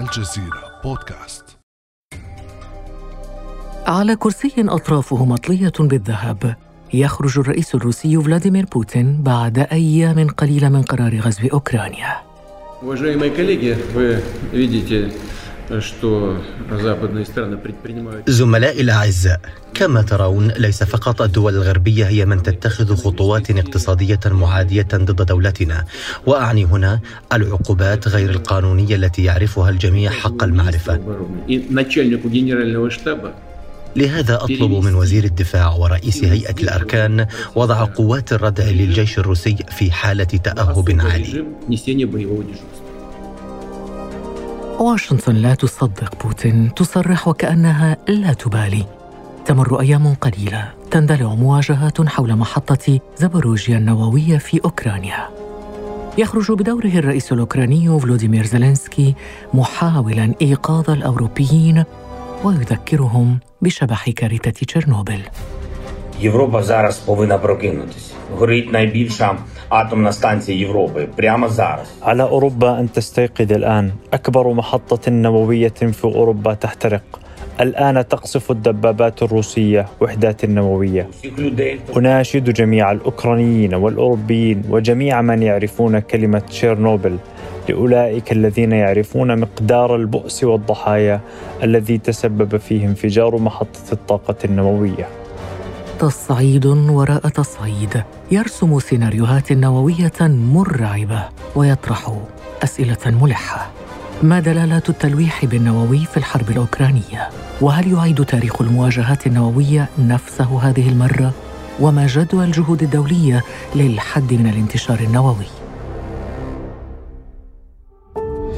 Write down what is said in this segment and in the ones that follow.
الجزيرة بودكاست. على كرسي أطرافه مطلية بالذهب يخرج الرئيس الروسي فلاديمير بوتين بعد أيام قليلة من قرار غزو أوكرانيا. زملائي الأعزاء كما ترون ليس فقط الدول الغربية هي من تتخذ خطوات اقتصادية معادية ضد دولتنا. وأعني هنا العقوبات غير القانونية التي يعرفها الجميع حق المعرفة. لهذا أطلب من وزير الدفاع ورئيس هيئة الأركان وضع قوات الردع للجيش الروسي في حالة تأهب عالي. واشنطن لا تصدق بوتين تصرح وكانها لا تبالي تمر ايام قليله تندلع مواجهات حول محطه زابوروجيا النوويه في اوكرانيا يخرج بدوره الرئيس الاوكراني فلوديمير زيلينسكي محاولا ايقاظ الاوروبيين ويذكرهم بشبح كارثه تشيرنوبل Європа зараз повинна прокинутися. Горить найбільша على أوروبا أن تستيقظ الآن. أكبر محطة نووية في أوروبا تحترق. الآن تقصف الدبابات الروسية وحدات نووية. أناشد جميع الأوكرانيين والأوروبيين وجميع من يعرفون كلمة تشيرنوبل. لأولئك الذين يعرفون مقدار البؤس والضحايا الذي تسبب فيه انفجار محطة الطاقة النووية. تصعيد وراء تصعيد يرسم سيناريوهات نووية مرعبة ويطرح أسئلة ملحة. ما دلالات التلويح بالنووي في الحرب الأوكرانية؟ وهل يعيد تاريخ المواجهات النووية نفسه هذه المرة؟ وما جدوى الجهود الدولية للحد من الانتشار النووي؟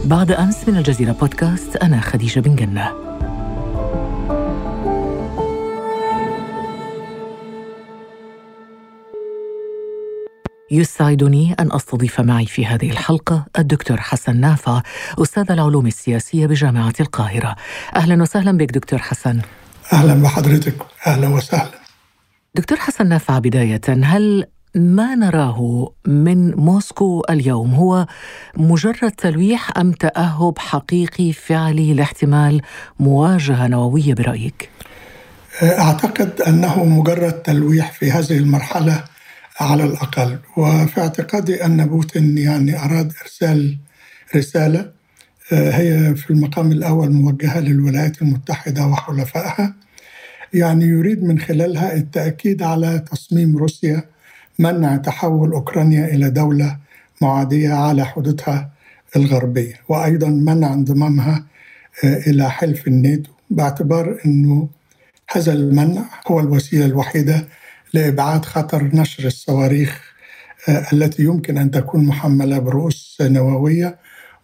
بعد أمس من الجزيرة بودكاست أنا خديجة بن جنة. يسعدني أن أستضيف معي في هذه الحلقة الدكتور حسن نافع أستاذ العلوم السياسية بجامعة القاهرة. أهلا وسهلا بك دكتور حسن. أهلا بحضرتك. أهلا وسهلا. دكتور حسن نافع بداية هل ما نراه من موسكو اليوم هو مجرد تلويح أم تأهب حقيقي فعلي لاحتمال مواجهة نووية برأيك؟ أعتقد أنه مجرد تلويح في هذه المرحلة على الأقل. وفي اعتقادي أن بوتين يعني أراد إرسال رسالة آه، هي في المقام الأول موجهة للولايات المتحدة وحلفائها. يعني يريد من خلالها التأكيد على تصميم روسيا منع تحول أوكرانيا إلى دولة معادية على حدودها الغربية وأيضا منع انضمامها آه، إلى حلف الناتو. باعتبار أنه هذا المنع هو الوسيلة الوحيدة لإبعاد خطر نشر الصواريخ آه، التي يمكن أن تكون محملة برؤوس نووية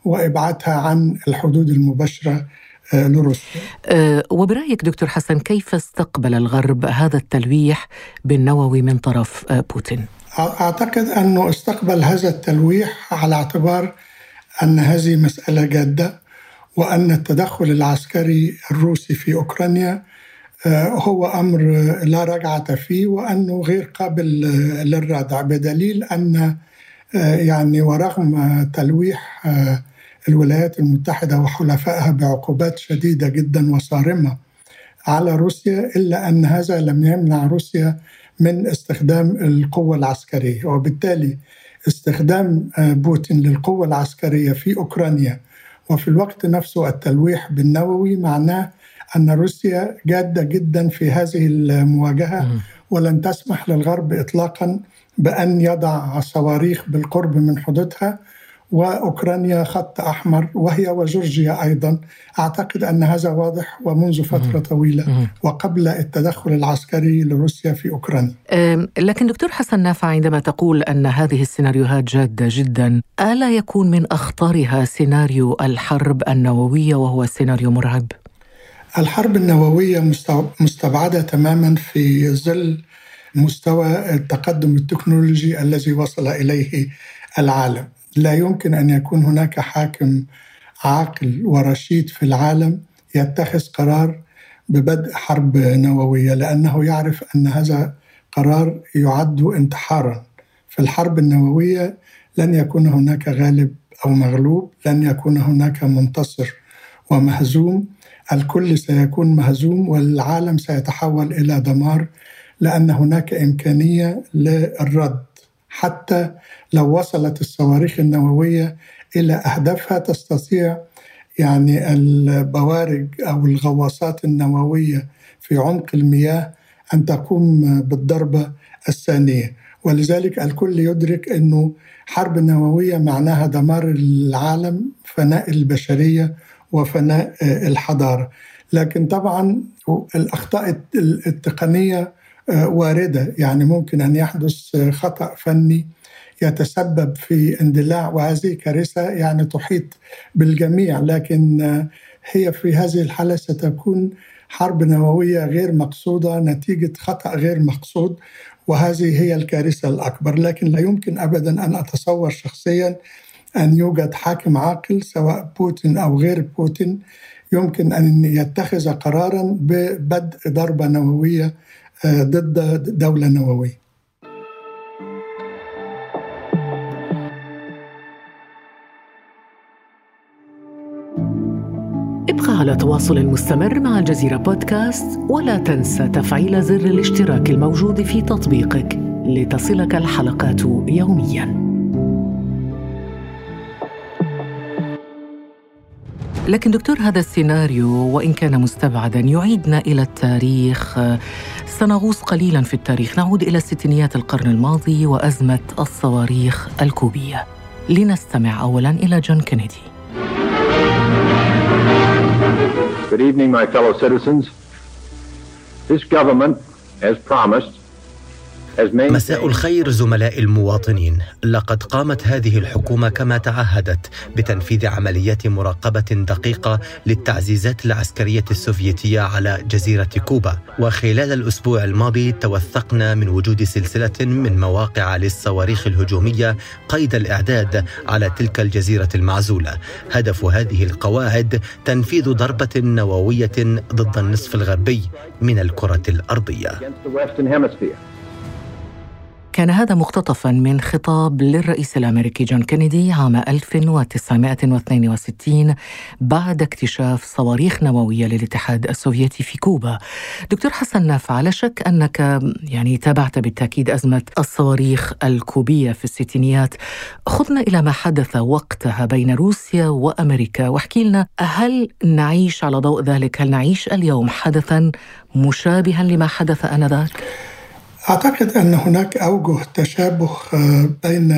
وإبعادها عن الحدود المباشرة آه، لروسيا أه وبرأيك دكتور حسن كيف استقبل الغرب هذا التلويح بالنووي من طرف بوتين؟ أعتقد أنه استقبل هذا التلويح على اعتبار أن هذه مسألة جادة وأن التدخل العسكري الروسي في أوكرانيا آه، هو أمر لا رجعة فيه وأنه غير قابل للردع بدليل أن آه، يعني ورغم تلويح آه، الولايات المتحدة وحلفائها بعقوبات شديدة جدا وصارمة على روسيا إلا أن هذا لم يمنع روسيا من استخدام القوة العسكرية وبالتالي استخدام بوتين للقوة العسكرية في أوكرانيا وفي الوقت نفسه التلويح بالنووي معناه أن روسيا جادة جدا في هذه المواجهة ولن تسمح للغرب إطلاقا بأن يضع صواريخ بالقرب من حدودها. وأوكرانيا خط أحمر وهي وجورجيا أيضا. أعتقد أن هذا واضح ومنذ فترة طويلة وقبل التدخل العسكري لروسيا في أوكرانيا. لكن دكتور حسن نافع عندما تقول أن هذه السيناريوهات جادة جدا، ألا يكون من أخطرها سيناريو الحرب النووية وهو سيناريو مرعب؟ الحرب النووية مستبعدة تماما في ظل مستوى التقدم التكنولوجي الذي وصل إليه العالم. لا يمكن أن يكون هناك حاكم عاقل ورشيد في العالم يتخذ قرار ببدء حرب نووية لأنه يعرف أن هذا قرار يعد انتحارا. في الحرب النووية لن يكون هناك غالب أو مغلوب لن يكون هناك منتصر ومهزوم. الكل سيكون مهزوم والعالم سيتحول إلى دمار لأن هناك إمكانية للرد. حتى لو وصلت الصواريخ النووية إلى أهدافها تستطيع يعني البوارج أو الغواصات النووية في عمق المياه أن تقوم بالضربه الثانية. ولذلك الكل يدرك إنه حرب نووية معناها دمار العالم فناء البشرية وفناء الحضارة. لكن طبعا الأخطاء التقنية واردة. يعني ممكن أن يحدث خطأ فني يتسبب في اندلاع وهذه كارثة يعني تحيط بالجميع. لكن هي في هذه الحالة ستكون حرب نووية غير مقصودة نتيجة خطأ غير مقصود وهذه هي الكارثة الأكبر. لكن لا يمكن ابدا أن أتصور شخصيا أن يوجد حاكم عاقل سواء بوتين أو غير بوتين يمكن أن يتخذ قرارا ببدء ضربة نووية ضد دولة نووية ابقى على تواصل مستمر مع الجزيرة بودكاست ولا تنسى تفعيل زر الاشتراك الموجود في تطبيقك لتصلك الحلقات يومياً. لكن دكتور هذا السيناريو وإن كان مستبعدا يعيدنا إلى التاريخ. سنغوص قليلا في التاريخ. نعود إلى ستينيات القرن الماضي وأزمة الصواريخ الكوبية. لنستمع أولا إلى جون كينيدي. Good evening, my fellow citizens. This government, as promised, مساء الخير زملاء المواطنين. لقد قامت هذه الحكومة كما تعهدت بتنفيذ عمليات مراقبة دقيقة للتعزيزات العسكرية السوفيتية على جزيرة كوبا. وخلال الأسبوع الماضي توثقنا من وجود سلسلة من مواقع للصواريخ الهجومية قيد الإعداد على تلك الجزيرة المعزولة. هدف هذه القواعد تنفيذ ضربة نووية ضد النصف الغربي من الكرة الأرضية. كان هذا مقتطفا من خطاب للرئيس الأمريكي جون كينيدي عام 1962 بعد اكتشاف صواريخ نووية للاتحاد السوفيتي في كوبا. دكتور حسن نافع لا شك أنك يعني تابعت بالتأكيد أزمة الصواريخ الكوبية في الستينيات. خذنا إلى ما حدث وقتها بين روسيا وأمريكا واحكي لنا هل نعيش على ضوء ذلك؟ هل نعيش اليوم حدثا مشابها لما حدث آنذاك؟ أعتقد أن هناك أوجه تشابه بين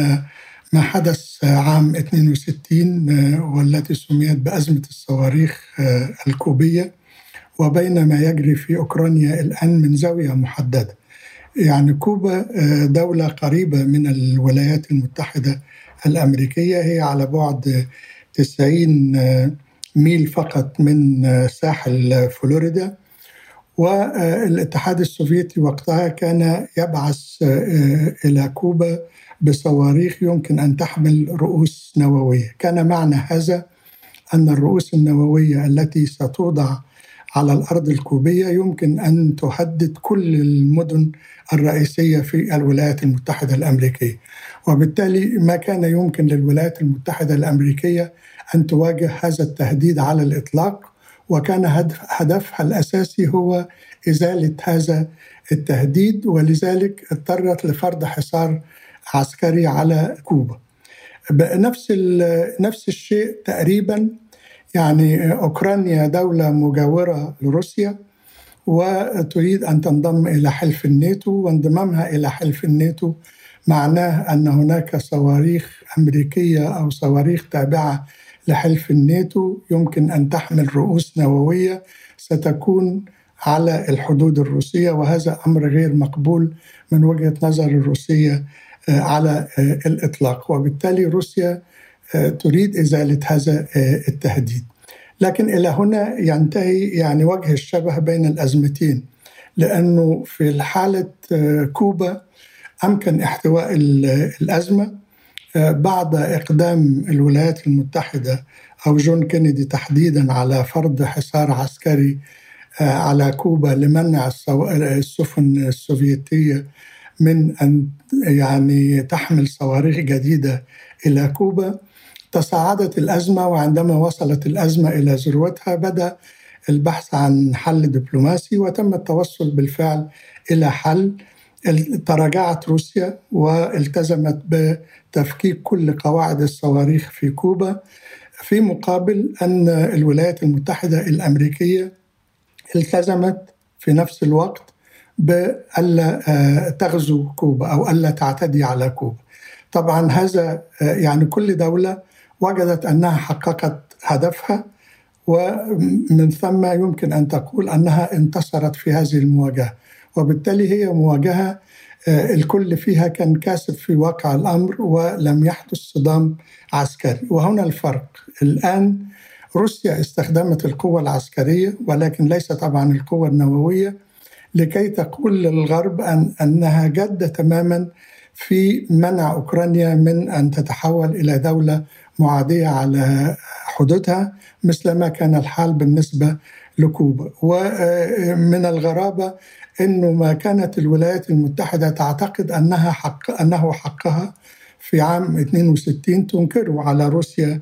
ما حدث عام 62 والتي سميت بأزمة الصواريخ الكوبية وبين ما يجري في أوكرانيا الآن من زاوية محددة. يعني كوبا دولة قريبة من الولايات المتحدة الأمريكية هي على بعد 90 ميل فقط من ساحل فلوريدا. والاتحاد السوفيتي وقتها كان يبعث إلى كوبا بصواريخ يمكن أن تحمل رؤوس نووية، كان معنى هذا أن الرؤوس النووية التي ستوضع على الأرض الكوبية يمكن أن تهدد كل المدن الرئيسية في الولايات المتحدة الأمريكية، وبالتالي ما كان يمكن للولايات المتحدة الأمريكية أن تواجه هذا التهديد على الإطلاق. وكان هدفها الأساسي هو إزالة هذا التهديد ولذلك اضطرت لفرض حصار عسكري على كوبا. بنفس نفس الشيء تقريبا يعني أوكرانيا دولة مجاورة لروسيا وتريد أن تنضم إلى حلف الناتو وانضمامها إلى حلف الناتو معناه أن هناك صواريخ أمريكية أو صواريخ تابعة لحلف الناتو يمكن أن تحمل رؤوس نووية ستكون على الحدود الروسية وهذا أمر غير مقبول من وجهة نظر الروسية على الإطلاق وبالتالي روسيا تريد إزالة هذا التهديد. لكن إلى هنا ينتهي يعني وجه الشبه بين الأزمتين لأنه في حالة كوبا أمكن احتواء الأزمة بعد إقدام الولايات المتحدة أو جون كينيدي تحديدا على فرض حصار عسكري على كوبا لمنع السفن السوفيتية من أن يعني تحمل صواريخ جديدة إلى كوبا. تصاعدت الأزمة وعندما وصلت الأزمة إلى ذروتها بدأ البحث عن حل دبلوماسي وتم التوصل بالفعل إلى حل. تراجعت روسيا والتزمت بتفكيك كل قواعد الصواريخ في كوبا في مقابل أن الولايات المتحدة الأمريكية التزمت في نفس الوقت بألا آه، تغزو كوبا أو ألا تعتدي على كوبا. طبعا هذا آه، يعني كل دولة وجدت أنها حققت هدفها ومن ثم يمكن أن تقول أنها انتصرت في هذه المواجهة. وبالتالي هي مواجهة آه، الكل فيها كان كاسب في واقع الأمر ولم يحدث صدام عسكري. وهنا الفرق. الآن روسيا استخدمت القوة العسكرية ولكن ليس طبعا القوة النووية لكي تقول للغرب أن أنها جادة تماما في منع أوكرانيا من أن تتحول إلى دولة معادية على حدودها مثل ما كان الحال بالنسبة لكوبا. ومن الغرابة أنه ما كانت الولايات المتحدة تعتقد أنها حق أنه حقها في عام 62 تنكره على روسيا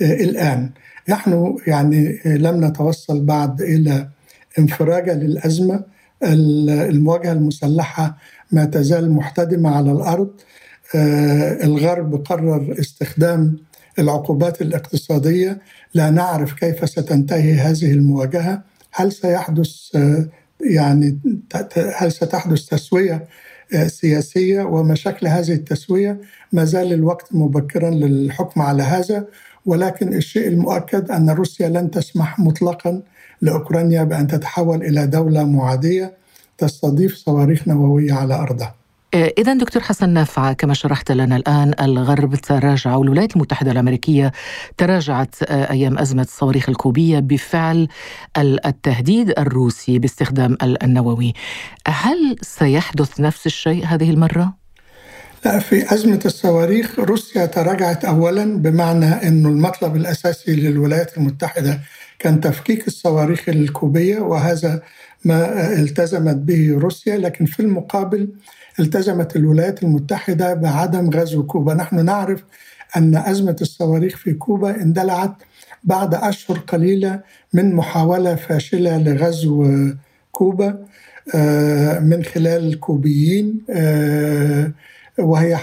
الآن. نحن يعني لم نتوصل بعد إلى انفراجة للأزمة. المواجهة المسلحة ما تزال محتدمة على الأرض. آه، الغرب قرر استخدام العقوبات الاقتصادية. لا نعرف كيف ستنتهي هذه المواجهة. هل سيحدث آه، يعني هل ستحدث تسوية آه، سياسية وما شكل هذه التسوية؟ ما زال الوقت مبكرا للحكم على هذا ولكن الشيء المؤكد أن روسيا لن تسمح مطلقا لأوكرانيا بأن تتحول إلى دولة معادية تستضيف صواريخ نووية على أرضها. آه، إذا دكتور حسن نافع كما شرحت لنا الآن الغرب تراجع والولايات المتحدة الأمريكية تراجعت آه، أيام أزمة الصواريخ الكوبية بفعل التهديد الروسي باستخدام النووي هل سيحدث نفس الشيء هذه المرة؟ لا في أزمة الصواريخ روسيا تراجعت أولا بمعنى أنه المطلب الأساسي للولايات المتحدة كان تفكيك الصواريخ الكوبية وهذا ما التزمت به روسيا لكن في المقابل التزمت الولايات المتحدة بعدم غزو كوبا. نحن نعرف أن أزمة الصواريخ في كوبا اندلعت بعد أشهر قليلة من محاولة فاشلة لغزو كوبا آه، من خلال الكوبيين آه، وهي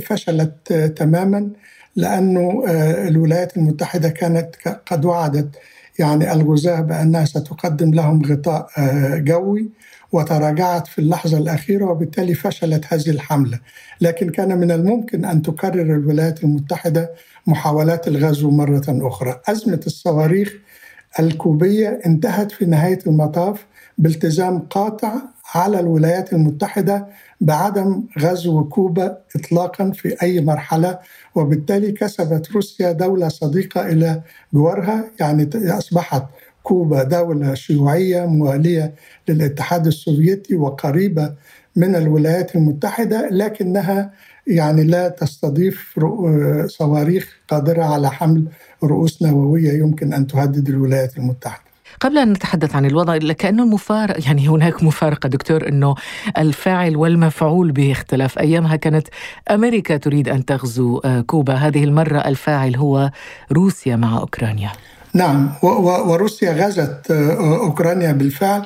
فشلت تماما لأنه آه، الولايات المتحدة كانت قد وعدت يعني الغزاة بأنها ستقدم لهم غطاء آه، جوي. وتراجعت في اللحظة الأخيرة وبالتالي فشلت هذه الحملة. لكن كان من الممكن أن تكرر الولايات المتحدة محاولات الغزو مرة أخرى. أزمة الصواريخ الكوبية انتهت في نهاية المطاف بالتزام قاطع على الولايات المتحدة بعدم غزو كوبا اطلاقا في أي مرحلة وبالتالي كسبت روسيا دولة صديقة إلى جوارها يعني أصبحت كوبا دولة شيوعية مواليه للاتحاد السوفيتي وقريبة من الولايات المتحدة لكنها يعني لا تستضيف صواريخ قادرة على حمل رؤوس نووية يمكن أن تهدد الولايات المتحدة. قبل أن نتحدث عن الوضع كأنه المفارق يعني هناك مفارقة دكتور أنه الفاعل والمفعول به اختلاف أيامها كانت أمريكا تريد أن تغزو آه، كوبا. هذه المرة الفاعل هو روسيا مع أوكرانيا. نعم وروسيا غزت آه، أوكرانيا بالفعل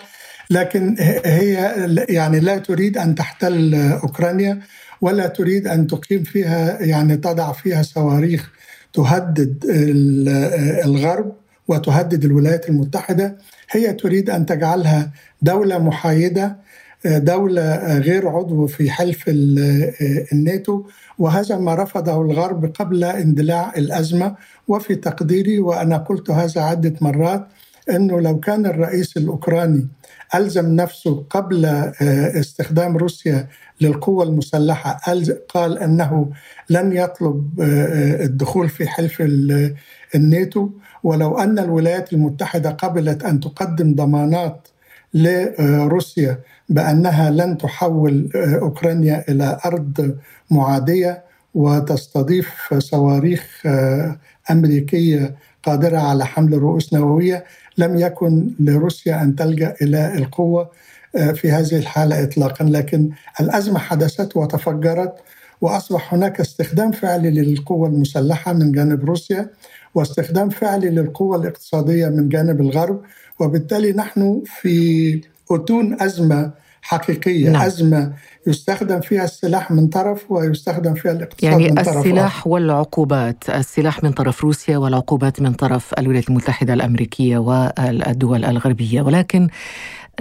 لكن هي يعني لا تريد أن تحتل أوكرانيا ولا تريد أن تقيم فيها يعني تضع فيها صواريخ تهدد آه، الغرب وتهدد الولايات المتحدة. هي تريد أن تجعلها دولة محايدة دولة غير عضو في حلف الناتو وهذا ما رفضه الغرب قبل اندلاع الأزمة وفي تقديري وأنا قلت هذا عدة مرات أنه لو كان الرئيس الأوكراني ألزم نفسه قبل استخدام روسيا للقوة المسلحة قال أنه لن يطلب الدخول في حلف الناتو ولو أن الولايات المتحدة قبلت أن تقدم ضمانات لروسيا بأنها لن تحول أوكرانيا إلى أرض معادية وتستضيف صواريخ أمريكية قادرة على حمل رؤوس نووية. لم يكن لروسيا أن تلجأ إلى القوة في هذه الحالة إطلاقا. لكن الأزمة حدثت وتفجرت وأصبح هناك استخدام فعلي للقوة المسلحة من جانب روسيا واستخدام فعلي للقوة الاقتصادية من جانب الغرب. وبالتالي نحن في أتون أزمة حقيقية نعم. أزمة يستخدم فيها السلاح من طرف ويستخدم فيها الاقتصاد يعني من طرف السلاح آخر. والعقوبات السلاح من طرف روسيا والعقوبات من طرف الولايات المتحدة الأمريكية والدول الغربية ولكن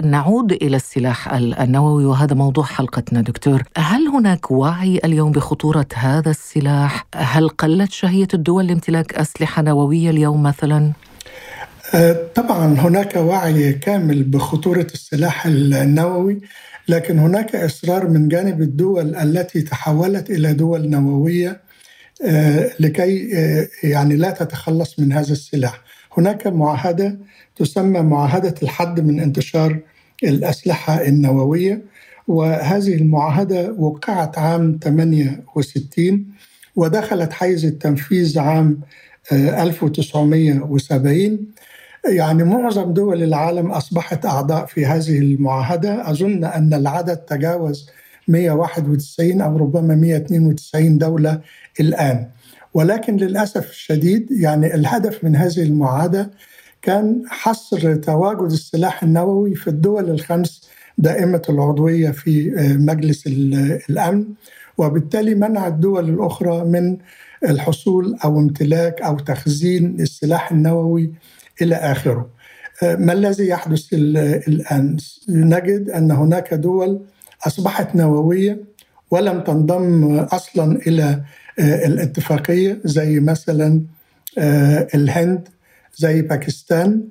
نعود إلى السلاح النووي وهذا موضوع حلقتنا دكتور هل هناك وعي اليوم بخطورة هذا السلاح هل قلت شهية الدول لامتلاك أسلحة نووية اليوم مثلا طبعا هناك وعي كامل بخطورة السلاح النووي لكن هناك إصرار من جانب الدول التي تحولت إلى دول نووية أه، لكي أه، يعني لا تتخلص من هذا السلاح. هناك معاهدة تسمى معاهدة الحد من انتشار الأسلحة النووية وهذه المعاهدة وقعت عام 68 ودخلت حيز التنفيذ عام 1970 يعني معظم دول العالم أصبحت أعضاء في هذه المعاهدة. أظن أن العدد تجاوز 191 أو ربما 192 دولة الآن. ولكن للأسف الشديد يعني الهدف من هذه المعاهدة كان حصر تواجد السلاح النووي في الدول الخمس دائمة العضوية في مجلس الأمن وبالتالي منع الدول الأخرى من الحصول أو امتلاك أو تخزين السلاح النووي إلى آخره. ما الذي يحدث الآن؟ نجد أن هناك دول أصبحت نووية ولم تنضم أصلا إلى الاتفاقية زي مثلا الهند زي باكستان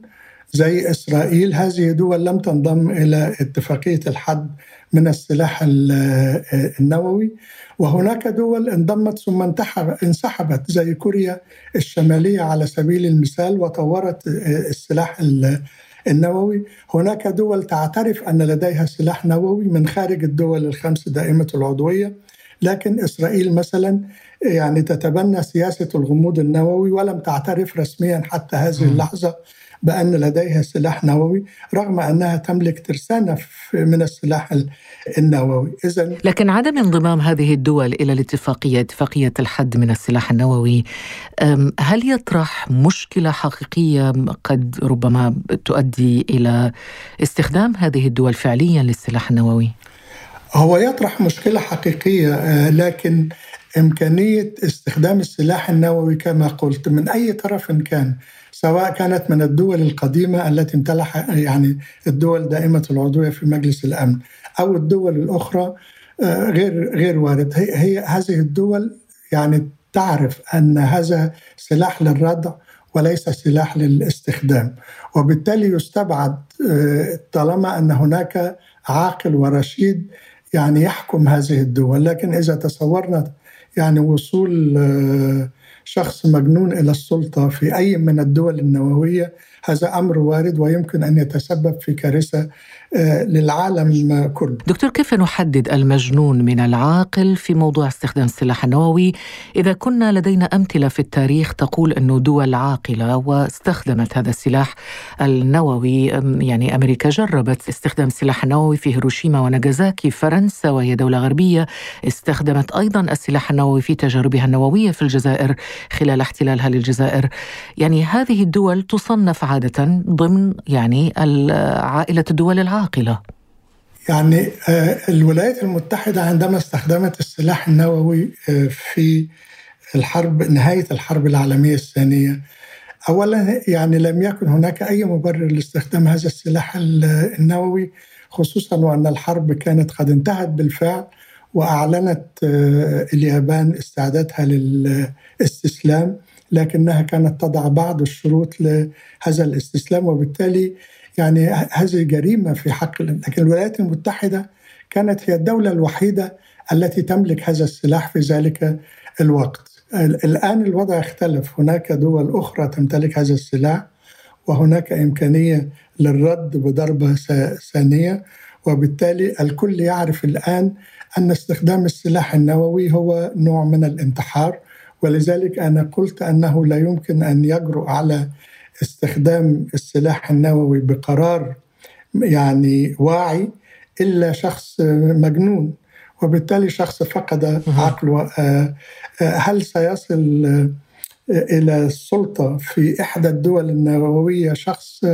زي إسرائيل هذه دول لم تنضم إلى اتفاقية الحد من السلاح النووي. وهناك دول انضمت ثم انسحبت زي كوريا الشمالية على سبيل المثال وطورت السلاح النووي. هناك دول تعترف أن لديها سلاح نووي من خارج الدول الخمس دائمة العضوية. لكن إسرائيل مثلا يعني تتبنى سياسة الغموض النووي ولم تعترف رسميا حتى هذه اللحظة. بأن لديها سلاح نووي رغم أنها تملك ترسانة من السلاح النووي إذا لكن عدم انضمام هذه الدول إلى الاتفاقية اتفاقية الحد من السلاح النووي هل يطرح مشكلة حقيقية قد ربما تؤدي إلى استخدام هذه الدول فعليا للسلاح النووي؟ هو يطرح مشكلة حقيقية آه، لكن إمكانية استخدام السلاح النووي كما قلت من أي طرف كان سواء كانت من الدول القديمة التي امتلح يعني الدول دائمة العضوية في مجلس الأمن أو الدول الأخرى آه، غير غير وارد. هي, هي هذه الدول يعني تعرف أن هذا سلاح للردع وليس سلاح للاستخدام وبالتالي يستبعد آه، طالما أن هناك عاقل ورشيد يعني يحكم هذه الدول. لكن إذا تصورنا يعني وصول آه، شخص مجنون إلى السلطة في أي من الدول النووية هذا أمر وارد ويمكن أن يتسبب في كارثة للعالم كله. دكتور كيف نحدد المجنون من العاقل في موضوع استخدام السلاح النووي إذا كنا لدينا أمثلة في التاريخ تقول انه دول عاقلة واستخدمت هذا السلاح النووي يعني أمريكا جربت استخدام السلاح النووي في هيروشيما وناغازاكي، فرنسا وهي دولة غربية استخدمت أيضا السلاح النووي في تجاربها النووية في الجزائر خلال احتلالها للجزائر. يعني هذه الدول تصنف عادة ضمن يعني عائلة الدول العاقله. يعني آه، الولايات المتحدة عندما استخدمت السلاح النووي آه، في الحرب نهاية الحرب العالمية الثانية اولا يعني لم يكن هناك أي مبرر لاستخدام هذا السلاح النووي خصوصا وأن الحرب كانت قد انتهت بالفعل وأعلنت آه، اليابان استعدادها للاستسلام لكنها كانت تضع بعض الشروط لهذا الاستسلام وبالتالي يعني هذه جريمه في حق لكن الولايات المتحدة كانت هي الدولة الوحيدة التي تملك هذا السلاح في ذلك الوقت. الآن الوضع اختلف، هناك دول أخرى تمتلك هذا السلاح وهناك إمكانية للرد بضربه ثانية وبالتالي الكل يعرف الآن أن استخدام السلاح النووي هو نوع من الانتحار ولذلك أنا قلت أنه لا يمكن أن يجرؤ على استخدام السلاح النووي بقرار يعني واعي إلا شخص مجنون وبالتالي شخص فقد عقله. هل سيصل إلى السلطة في إحدى الدول النووية شخص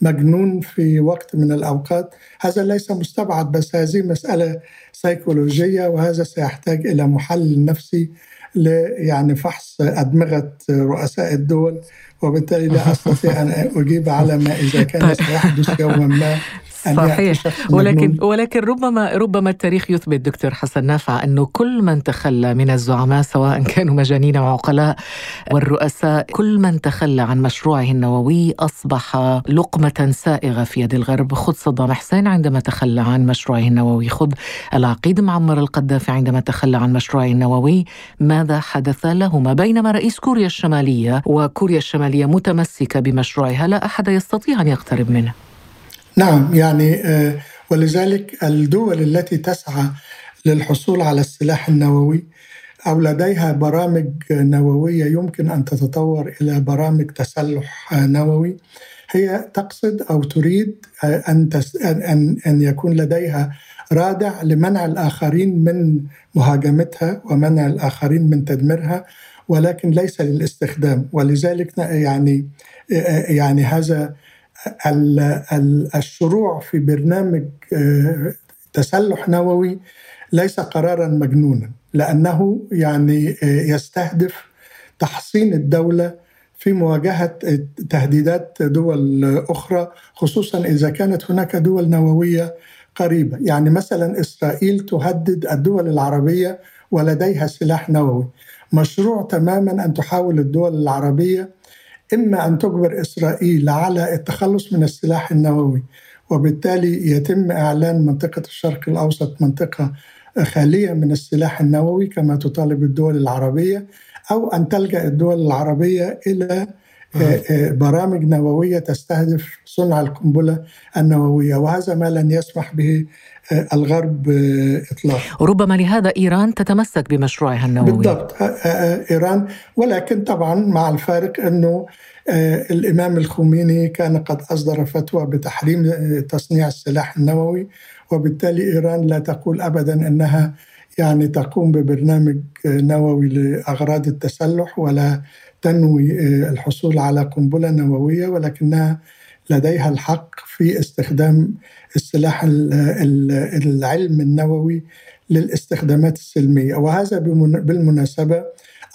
مجنون في وقت من الأوقات؟ هذا ليس مستبعد بس هذه مسألة سيكولوجية وهذا سيحتاج إلى محلل نفسي يعني فحص أدمغة رؤساء الدول وبالتالي لا أستطيع أن أجيب على ما إذا كان طيب. سيحدث يوما ما صحيح. ولكن ولكن ربما ربما التاريخ يثبت دكتور حسن نافع أنه كل من تخلى من الزعماء سواء كانوا مجانين أو عقلاء والرؤساء كل من تخلى عن مشروعه النووي أصبح لقمة سائغة في يد الغرب. خذ صدام حسين عندما تخلى عن مشروعه النووي. خذ العقيد معمر القذافي عندما تخلى عن مشروعه النووي. ماذا حدث لهما؟ بينما رئيس كوريا الشمالية وكوريا الشمالية متمسكة بمشروعها لا أحد يستطيع أن يقترب منه. نعم يعني آه، ولذلك الدول التي تسعى للحصول على السلاح النووي أو لديها برامج نووية يمكن أن تتطور إلى برامج تسلح نووي. هي تقصد أو تريد أن ان ان يكون لديها رادع لمنع الآخرين من مهاجمتها ومنع الآخرين من تدميرها ولكن ليس للاستخدام. ولذلك يعني آه، يعني هذا الشروع في برنامج آه، تسلح نووي ليس قرارا مجنونا لأنه يعني آه، يستهدف تحصين الدولة في مواجهة تهديدات دول أخرى خصوصا إذا كانت هناك دول نووية قريبة، يعني مثلا إسرائيل تهدد الدول العربية ولديها سلاح نووي. مشروع تماما أن تحاول الدول العربية إما أن تجبر إسرائيل على التخلص من السلاح النووي وبالتالي يتم إعلان منطقة الشرق الأوسط منطقة خالية من السلاح النووي كما تطالب الدول العربية أو أن تلجأ الدول العربية إلى برامج نووية تستهدف صنع القنبلة النووية وهذا ما لن يسمح به آه، الغرب اطلاقا. ربما لهذا إيران تتمسك بمشروعها النووي. بالضبط إيران. ولكن طبعا مع الفارق أنه الإمام الخميني كان قد أصدر فتوى بتحريم تصنيع السلاح النووي وبالتالي إيران لا تقول ابدا أنها يعني تقوم ببرنامج نووي لأغراض التسلح ولا تنوي آه، الحصول على قنبلة نووية ولكنها لديها الحق في استخدام السلاح العلم النووي للاستخدامات السلمية. وهذا بالمناسبة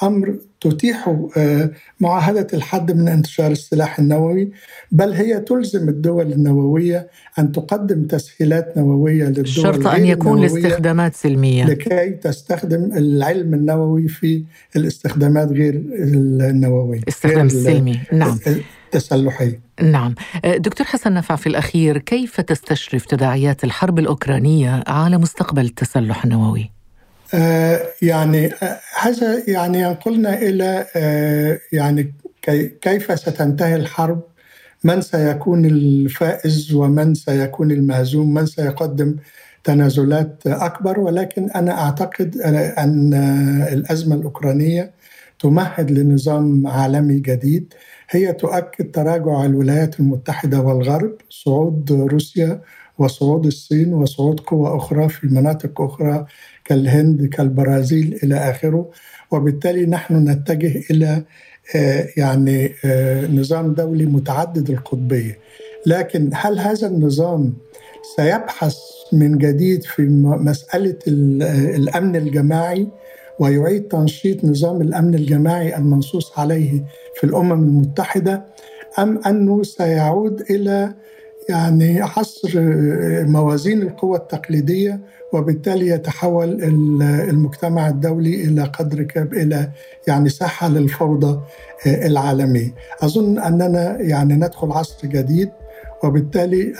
أمر تتيح آه، معاهدة الحد من انتشار السلاح النووي بل هي تلزم الدول النووية أن تقدم تسهيلات نووية للدول شرط أن يكون لاستخدامات سلمية. لكي تستخدم العلم النووي في الاستخدامات غير النووية استخدام السلمي نعم. التسلحي نعم. دكتور حسن نفع في الأخير كيف تستشرف تداعيات الحرب الأوكرانية على مستقبل التسلح النووي؟ آه، يعني آه، هذا يعني ينقلنا إلى آه، يعني كيف ستنتهي الحرب؟ من سيكون الفائز ومن سيكون المهزوم؟ من سيقدم تنازلات أكبر؟ ولكن أنا أعتقد أن الأزمة الأوكرانية تمهد لنظام عالمي جديد. هي تؤكد تراجع الولايات المتحدة والغرب صعود روسيا وصعود الصين وصعود قوى أخرى في مناطق أخرى كالهند كالبرازيل إلى آخره. وبالتالي نحن نتجه إلى آه، يعني آه، نظام دولي متعدد القطبية. لكن هل هذا النظام سيبحث من جديد في مسألة آه، الأمن الجماعي ويعيد تنشيط نظام الأمن الجماعي المنصوص عليه في الأمم المتحدة أم أنه سيعود إلى يعني حصر موازين القوى التقليدية وبالتالي يتحول المجتمع الدولي إلى قدر كب إلى يعني ساحة للفوضى العالمية. أظن أننا يعني ندخل عصر جديد وبالتالي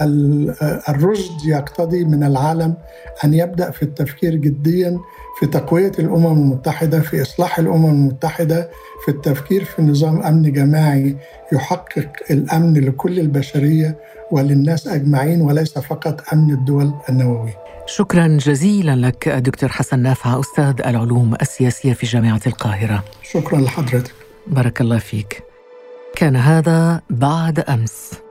الرشد يقتضي من العالم أن يبدأ في التفكير جديا في تقوية الأمم المتحدة في إصلاح الأمم المتحدة في التفكير في نظام أمن جماعي يحقق الأمن لكل البشرية وللناس أجمعين وليس فقط أمن الدول النووية. شكرا جزيلا لك دكتور حسن نافع أستاذ العلوم السياسية في جامعة القاهرة. شكرا لحضرتك. بارك الله فيك. كان هذا بعد أمس.